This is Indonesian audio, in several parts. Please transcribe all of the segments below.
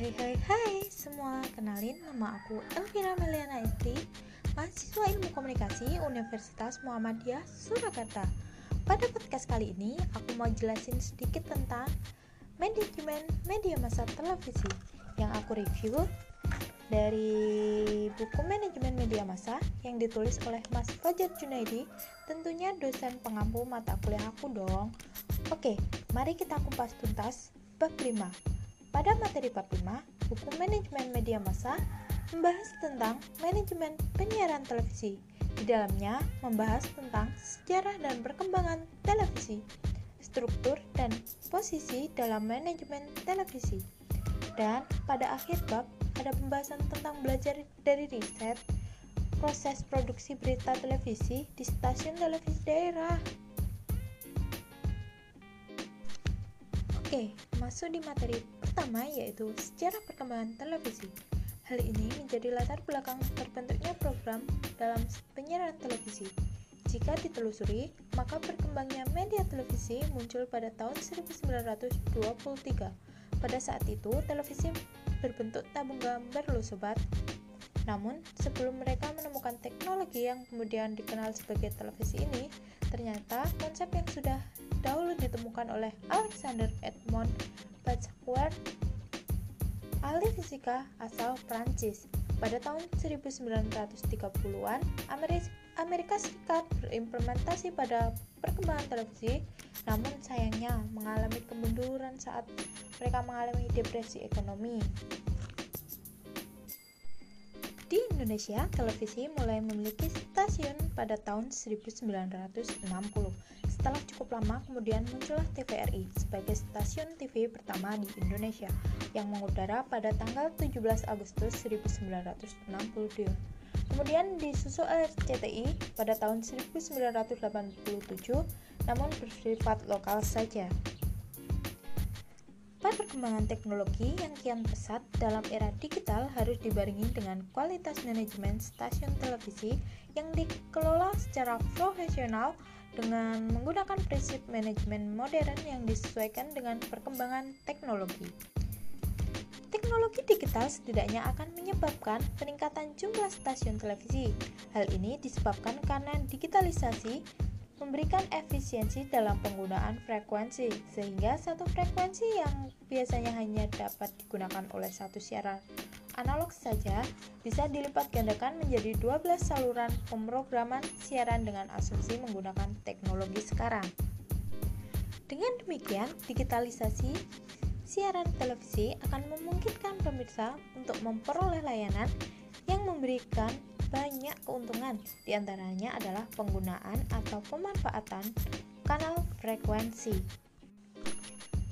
Hai hai hai semua, kenalin nama aku Elvira Meliana Estri Mahasiswa Ilmu Komunikasi Universitas Muhammadiyah Surakarta. Pada podcast kali ini, aku mau jelasin sedikit tentang manajemen media massa televisi Yang aku review dari buku manajemen media massa yang ditulis oleh Mas Fajar Junaidi tentunya dosen pengampu mata kuliah aku dong. Oke mari kita kupas tuntas bab 5 pada materi bab 5, buku manajemen media massa membahas tentang manajemen penyiaran televisi. Di dalamnya membahas tentang sejarah dan perkembangan televisi, struktur dan posisi dalam manajemen televisi. Dan pada akhir bab ada pembahasan tentang belajar dari riset proses produksi berita televisi di stasiun televisi daerah. Oke, masuk di materi pertama yaitu sejarah perkembangan televisi. Hal ini menjadi latar belakang terbentuknya program dalam penyiaran televisi. Jika ditelusuri, maka berkembangnya media televisi muncul pada tahun 1923. Pada saat itu, televisi berbentuk tabung gambar loh sobat. Namun, sebelum mereka menemukan teknologi yang kemudian dikenal sebagai televisi ini, ternyata konsep yang sudah dahulu ditemukan oleh Alexander Edmond Basquiat, ahli fisika asal Prancis. Pada tahun 1930-an, Amerika Serikat berimplementasi pada perkembangan televisi, namun sayangnya mengalami kemunduran saat mereka mengalami depresi ekonomi. Di Indonesia, televisi mulai memiliki stasiun pada tahun 1960. Setelah cukup lama, kemudian muncullah TVRI sebagai stasiun TV pertama di Indonesia yang mengudara pada tanggal 17 Agustus 1962. Kemudian disusul RCTI pada tahun 1987, namun bersifat lokal saja. Perkembangan teknologi yang kian pesat dalam era digital harus dibarengi dengan kualitas manajemen stasiun televisi yang dikelola secara profesional dengan menggunakan prinsip manajemen modern yang disesuaikan dengan perkembangan teknologi. Teknologi digital setidaknya akan menyebabkan peningkatan jumlah stasiun televisi. Hal ini disebabkan karena digitalisasi memberikan efisiensi dalam penggunaan frekuensi, sehingga satu frekuensi yang biasanya hanya dapat digunakan oleh satu siaran analog saja bisa dilipat gandakan menjadi 12 saluran pemrograman siaran dengan asumsi menggunakan teknologi sekarang. Dengan demikian, digitalisasi siaran televisi akan memungkinkan pemirsa untuk memperoleh layanan yang memberikan banyak keuntungan, di antaranya adalah penggunaan atau pemanfaatan kanal frekuensi.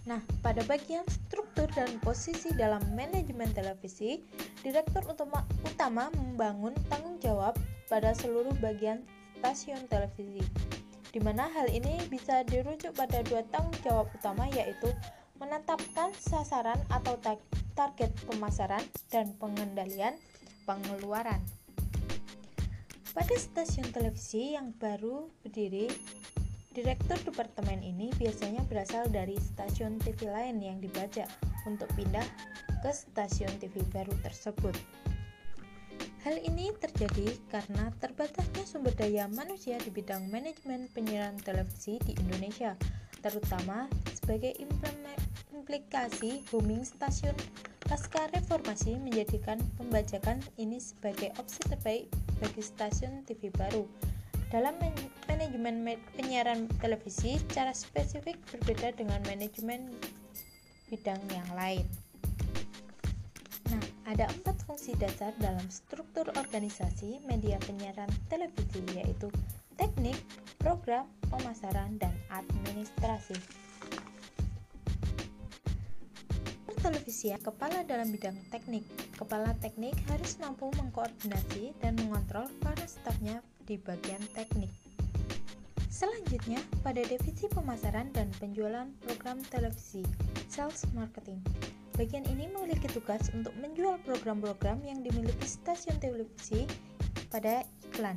Nah, pada bagian struktur dan posisi dalam manajemen televisi, direktur utama, utama membangun tanggung jawab pada seluruh bagian stasiun televisi, di mana hal ini bisa dirujuk pada dua tanggung jawab utama yaitu menetapkan sasaran atau target pemasaran dan pengendalian pengeluaran. Pada stasiun televisi yang baru berdiri, direktur departemen ini biasanya berasal dari stasiun TV lain yang dibaca untuk pindah ke stasiun TV baru tersebut. Hal ini terjadi karena terbatasnya sumber daya manusia di bidang manajemen penyiaran televisi di Indonesia, terutama sebagai implikasi booming stasiun Pasca reformasi menjadikan pembajakan ini sebagai opsi terbaik bagi stasiun TV baru. Dalam manajemen penyiaran televisi, cara spesifik berbeda dengan manajemen bidang yang lain. Nah, ada empat fungsi dasar dalam struktur organisasi media penyiaran televisi, yaitu teknik, program, pemasaran, dan administrasi. televisi kepala dalam bidang teknik. Kepala teknik harus mampu mengkoordinasi dan mengontrol para stafnya di bagian teknik. Selanjutnya, pada divisi pemasaran dan penjualan program televisi, sales marketing. Bagian ini memiliki tugas untuk menjual program-program yang dimiliki stasiun televisi pada iklan.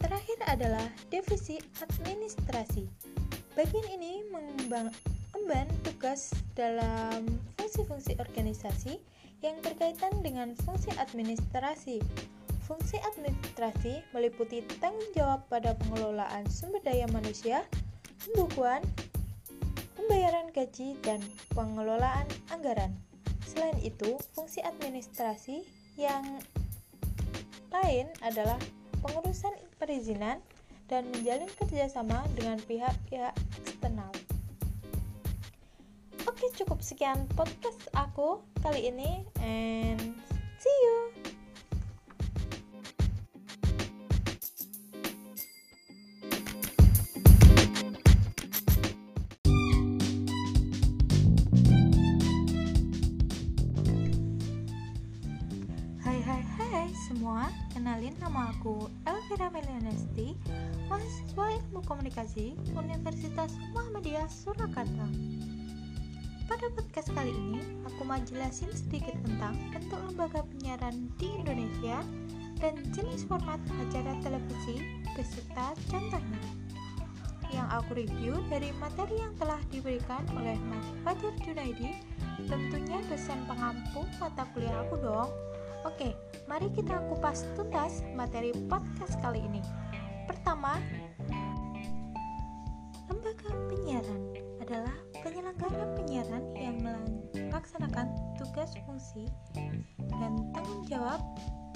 Terakhir adalah divisi administrasi. Bagian ini mengembang Emban tugas dalam fungsi-fungsi organisasi yang berkaitan dengan fungsi administrasi. Fungsi administrasi meliputi tanggung jawab pada pengelolaan sumber daya manusia, pembukuan, pembayaran gaji, dan pengelolaan anggaran. Selain itu, fungsi administrasi yang lain adalah pengurusan perizinan dan menjalin kerjasama dengan pihak-pihak eksternal. Oke, cukup sekian podcast aku kali ini, and see you. Semua, kenalin nama aku Elvira Melianesti, mahasiswa Ilmu Komunikasi Universitas Muhammadiyah Surakarta. Pada podcast kali ini, aku mau jelasin sedikit tentang bentuk lembaga penyiaran di Indonesia dan jenis format acara televisi beserta contohnya. Yang aku review dari materi yang telah diberikan oleh Mas Fajar Junaidi, tentunya dosen pengampu mata kuliah aku dong. Oke, mari kita kupas tuntas materi podcast kali ini. Pertama, lembaga penyiaran adalah penyelenggara penyiaran yang melaksanakan tugas fungsi dan tanggung jawab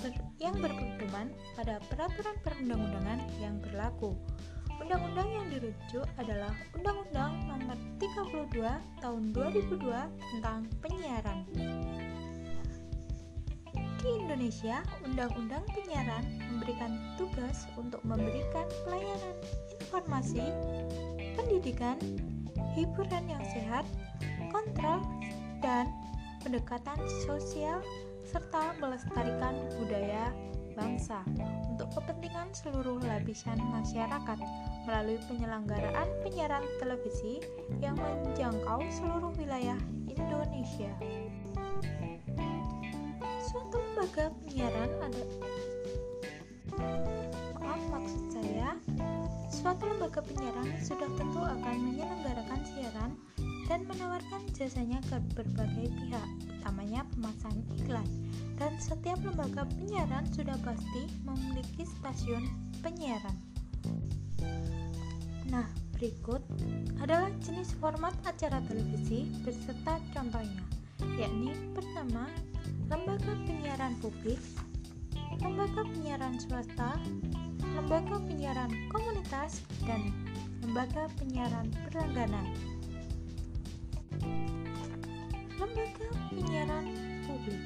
ber yang berpedoman pada peraturan perundang-undangan yang berlaku. Undang-undang yang dirujuk adalah Undang-Undang Nomor 32 Tahun 2002 tentang Penyiaran. Di Indonesia, Undang-Undang Penyiaran memberikan tugas untuk memberikan pelayanan informasi, pendidikan, hiburan yang sehat, kontrol, dan pendekatan sosial serta melestarikan budaya bangsa. Untuk kepentingan seluruh lapisan masyarakat melalui penyelenggaraan penyiaran televisi yang menjangkau seluruh wilayah Indonesia lembaga penyiaran ada. Maaf maksud saya suatu lembaga penyiaran sudah tentu akan menyelenggarakan siaran dan menawarkan jasanya ke berbagai pihak utamanya pemasangan iklan. Dan setiap lembaga penyiaran sudah pasti memiliki stasiun penyiaran. Nah berikut adalah jenis format acara televisi beserta contohnya yakni pertama lembaga penyiaran publik, lembaga penyiaran swasta, lembaga penyiaran komunitas, dan lembaga penyiaran berlangganan. Lembaga penyiaran publik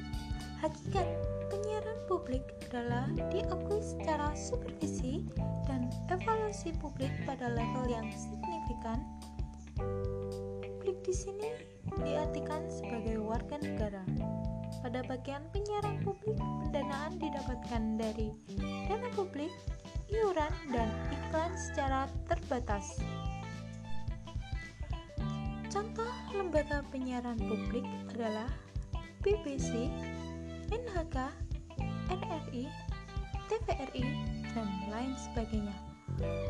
Hakikat penyiaran publik adalah diakui secara supervisi dan evaluasi publik pada level yang signifikan. Publik di sini diartikan sebagai warga negara pada bagian penyiaran publik, pendanaan didapatkan dari dana publik, iuran, dan iklan secara terbatas. Contoh lembaga penyiaran publik adalah BBC, NHK, RRI, TVRI, dan lain sebagainya.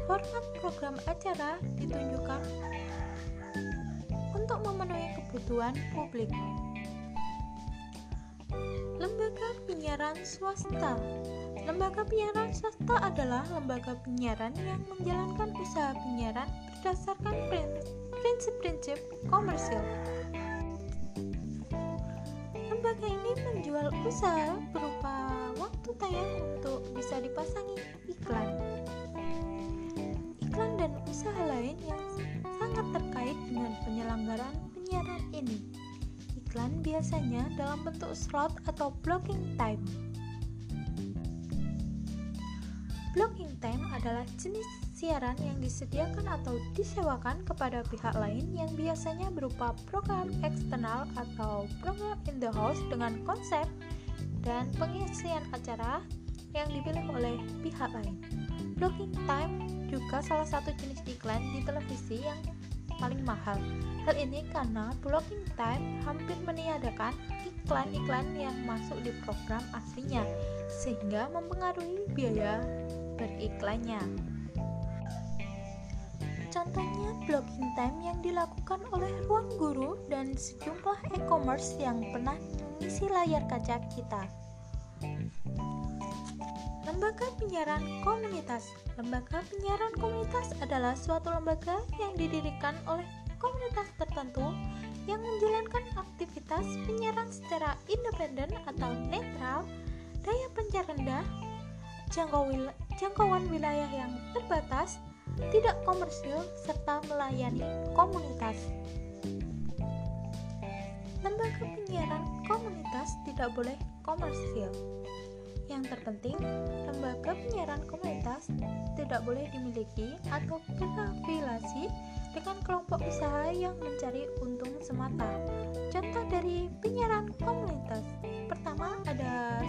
Format program acara ditunjukkan untuk memenuhi kebutuhan publik. Penyiaran swasta Lembaga penyiaran swasta adalah lembaga penyiaran yang menjalankan usaha penyiaran berdasarkan prinsip-prinsip komersial. Lembaga ini menjual usaha berupa waktu tayang untuk bisa dipasangi iklan. Iklan dan usaha lain yang sangat terkait dengan penyelenggaraan penyiaran ini iklan biasanya dalam bentuk slot atau blocking time. Blocking time adalah jenis siaran yang disediakan atau disewakan kepada pihak lain yang biasanya berupa program eksternal atau program in the house dengan konsep dan pengisian acara yang dipilih oleh pihak lain. Blocking time juga salah satu jenis iklan di televisi yang paling mahal. Hal ini karena blocking time hampir meniadakan iklan-iklan yang masuk di program aslinya, sehingga mempengaruhi biaya beriklannya. Contohnya blogging time yang dilakukan oleh ruang guru dan sejumlah e-commerce yang pernah mengisi layar kaca kita. Lembaga penyiaran komunitas. Lembaga penyiaran komunitas adalah suatu lembaga yang didirikan oleh komunitas tertentu yang menjalankan aktivitas penyiaran secara independen atau netral, daya pencar rendah, jangkauan wilayah yang terbatas, tidak komersil, serta melayani komunitas. Lembaga penyiaran komunitas tidak boleh komersil. Yang terpenting, lembaga penyiaran komunitas tidak boleh dimiliki atau berafiliasi dengan kelompok usaha yang mencari untung semata. Contoh dari penyiaran komunitas. Pertama ada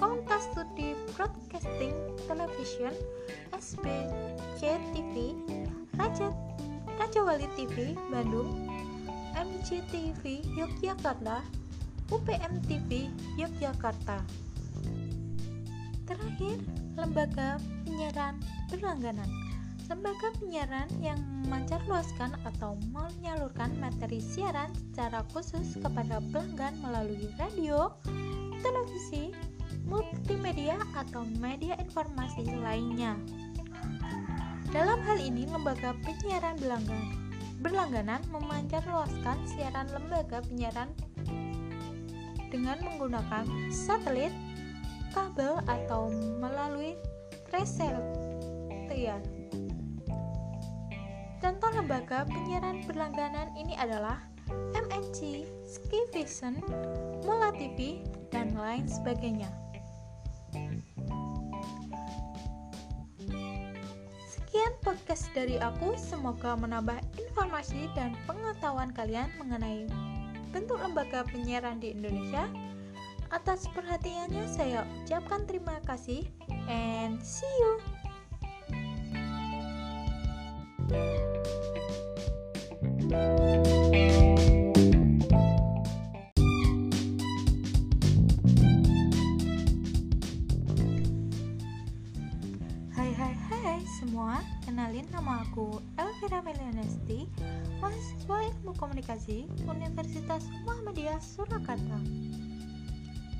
Komunitas Studi Broadcasting Television SBC TV Raja Raja Wali TV Bandung MCTV Yogyakarta UPM TV Yogyakarta Terakhir, lembaga penyiaran berlangganan lembaga penyiaran yang memancarluaskan atau menyalurkan materi siaran secara khusus kepada pelanggan melalui radio, televisi, multimedia atau media informasi lainnya. Dalam hal ini, lembaga penyiaran berlangganan, berlangganan memancarluaskan siaran lembaga penyiaran dengan menggunakan satelit, kabel atau melalui reseller. Contoh lembaga penyiaran berlangganan ini adalah MNC, Skivision, Mola TV, dan lain sebagainya. Sekian podcast dari aku, semoga menambah informasi dan pengetahuan kalian mengenai bentuk lembaga penyiaran di Indonesia. Atas perhatiannya saya ucapkan terima kasih and see you. semua, kenalin nama aku Elvira Melianesti, mahasiswa Ilmu Komunikasi Universitas Muhammadiyah Surakarta.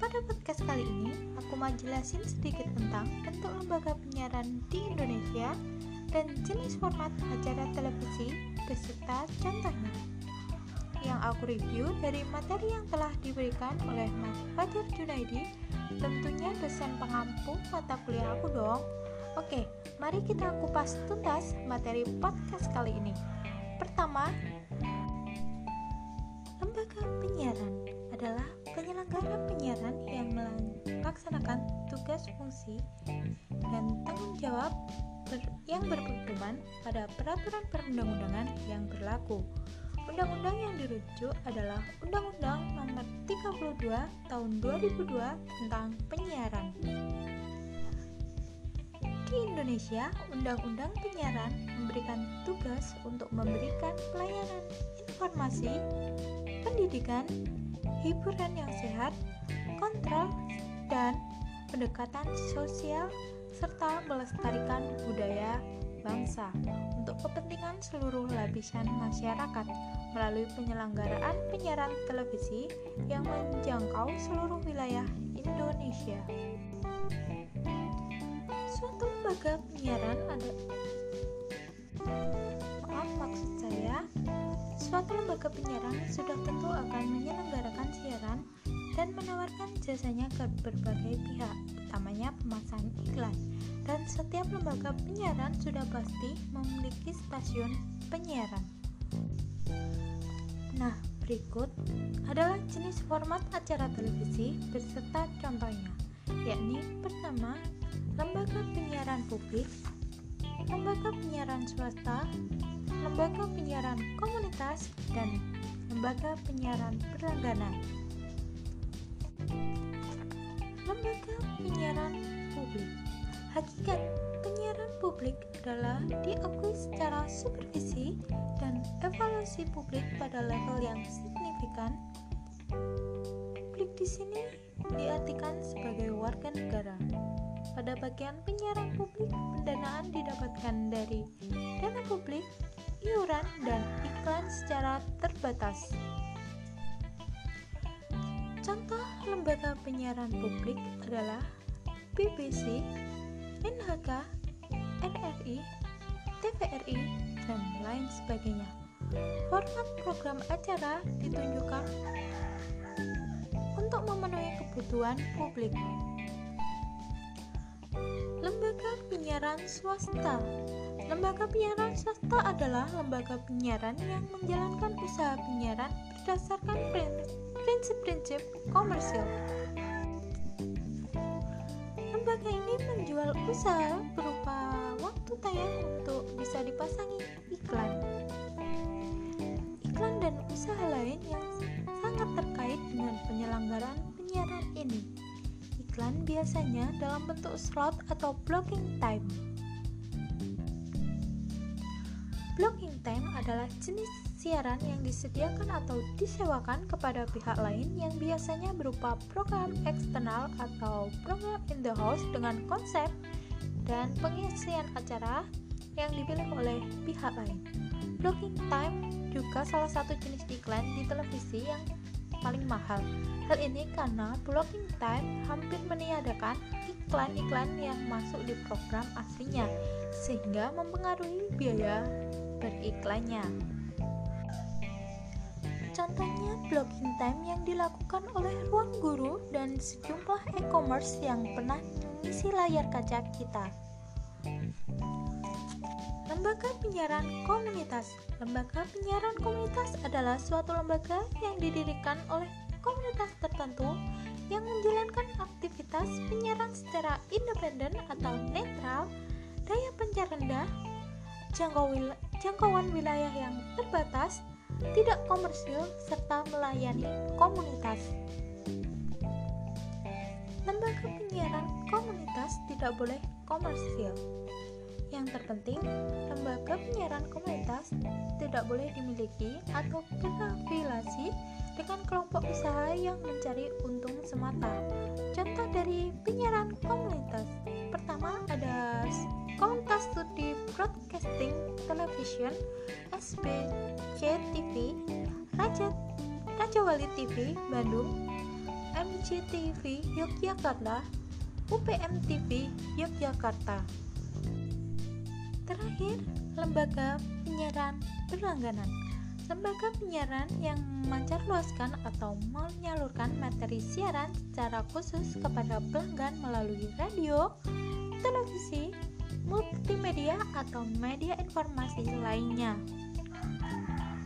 Pada podcast kali ini, aku mau jelasin sedikit tentang bentuk lembaga penyiaran di Indonesia dan jenis format acara televisi beserta contohnya. Yang aku review dari materi yang telah diberikan oleh Mas Fajar Junaidi, tentunya dosen pengampu mata kuliah aku dong. Oke, mari kita kupas tuntas materi podcast kali ini. Pertama, lembaga penyiaran adalah penyelenggara penyiaran yang melaksanakan tugas fungsi dan tanggung jawab ber yang berpedoman pada peraturan perundang-undangan yang berlaku. Undang-undang yang dirujuk adalah Undang-Undang Nomor 32 Tahun 2002 tentang Penyiaran. Di Indonesia, Undang-Undang Penyiaran memberikan tugas untuk memberikan pelayanan informasi, pendidikan, hiburan yang sehat, kontrol, dan pendekatan sosial serta melestarikan budaya bangsa. Untuk kepentingan seluruh lapisan masyarakat melalui penyelenggaraan penyiaran televisi yang menjangkau seluruh wilayah Indonesia. Suatu lembaga penyiaran ada. Maaf maksud saya suatu lembaga penyiaran sudah tentu akan menyelenggarakan siaran dan menawarkan jasanya ke berbagai pihak utamanya pemasangan iklan. Dan setiap lembaga penyiaran sudah pasti memiliki stasiun penyiaran. Nah berikut adalah jenis format acara televisi beserta contohnya yakni pertama lembaga penyiaran publik, lembaga penyiaran swasta, lembaga penyiaran komunitas, dan lembaga penyiaran berlangganan. Lembaga penyiaran publik Hakikat penyiaran publik adalah diakui secara supervisi dan evaluasi publik pada level yang signifikan. Publik di sini diartikan sebagai warga negara pada bagian penyiaran publik, pendanaan didapatkan dari dana publik, penyiaran dan iklan secara terbatas. Contoh lembaga penyiaran publik adalah BBC, NHK, NRI, TVRI, dan lain sebagainya. Format program acara ditunjukkan untuk memenuhi kebutuhan publik. Lembaga penyiaran swasta Lembaga penyiaran swasta adalah lembaga penyiaran yang menjalankan usaha penyiaran berdasarkan prinsip-prinsip komersial. Lembaga ini menjual usaha berupa waktu tayang untuk bisa dipasangi iklan. Iklan dan usaha lain yang sangat terkait dengan penyelenggaraan penyiaran ini. Iklan biasanya dalam bentuk slot atau blocking time. Blocking time adalah jenis siaran yang disediakan atau disewakan kepada pihak lain yang biasanya berupa program eksternal atau program in the house dengan konsep dan pengisian acara yang dipilih oleh pihak lain. Blocking time juga salah satu jenis iklan di televisi yang paling mahal. Hal ini karena blocking time hampir meniadakan iklan-iklan yang masuk di program aslinya, sehingga mempengaruhi biaya beriklannya. Contohnya blocking time yang dilakukan oleh ruang guru dan sejumlah e-commerce yang pernah mengisi layar kaca kita. Lembaga penyiaran komunitas Lembaga penyiaran komunitas adalah suatu lembaga yang didirikan oleh komunitas tertentu yang menjalankan aktivitas penyiaran secara independen atau netral, daya pencar rendah, jangkau wil jangkauan wilayah yang terbatas, tidak komersil, serta melayani komunitas. Lembaga penyiaran komunitas tidak boleh komersil. Yang terpenting, lembaga penyiaran komunitas tidak boleh dimiliki atau berafiliasi dengan kelompok usaha yang mencari untung semata. Contoh dari penyiaran komunitas pertama ada Komunitas Studi Broadcasting Television SBC TV Raja Raja Wali TV Bandung MCTV Yogyakarta UPM TV Yogyakarta. Terakhir, lembaga penyiaran berlangganan. Lembaga penyiaran yang memancarluaskan atau menyalurkan materi siaran secara khusus kepada pelanggan melalui radio, televisi, multimedia atau media informasi lainnya.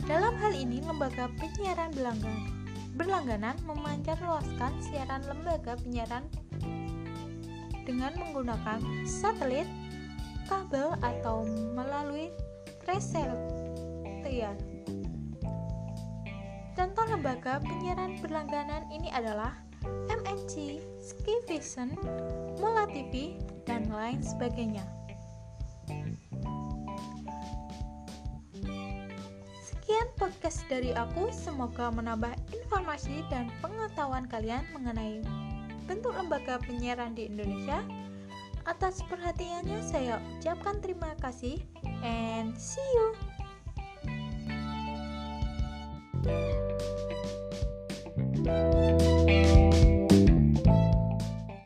Dalam hal ini, lembaga penyiaran berlangganan, berlangganan memancarluaskan siaran lembaga penyiaran dengan menggunakan satelit, kabel atau melalui reservoir. Contoh lembaga penyiaran berlangganan ini adalah MNC, Skivision, Mola TV, dan lain sebagainya. Podcast dari aku, semoga menambah informasi dan pengetahuan kalian mengenai bentuk lembaga penyiaran di Indonesia. Atas perhatiannya saya ucapkan terima kasih and see you.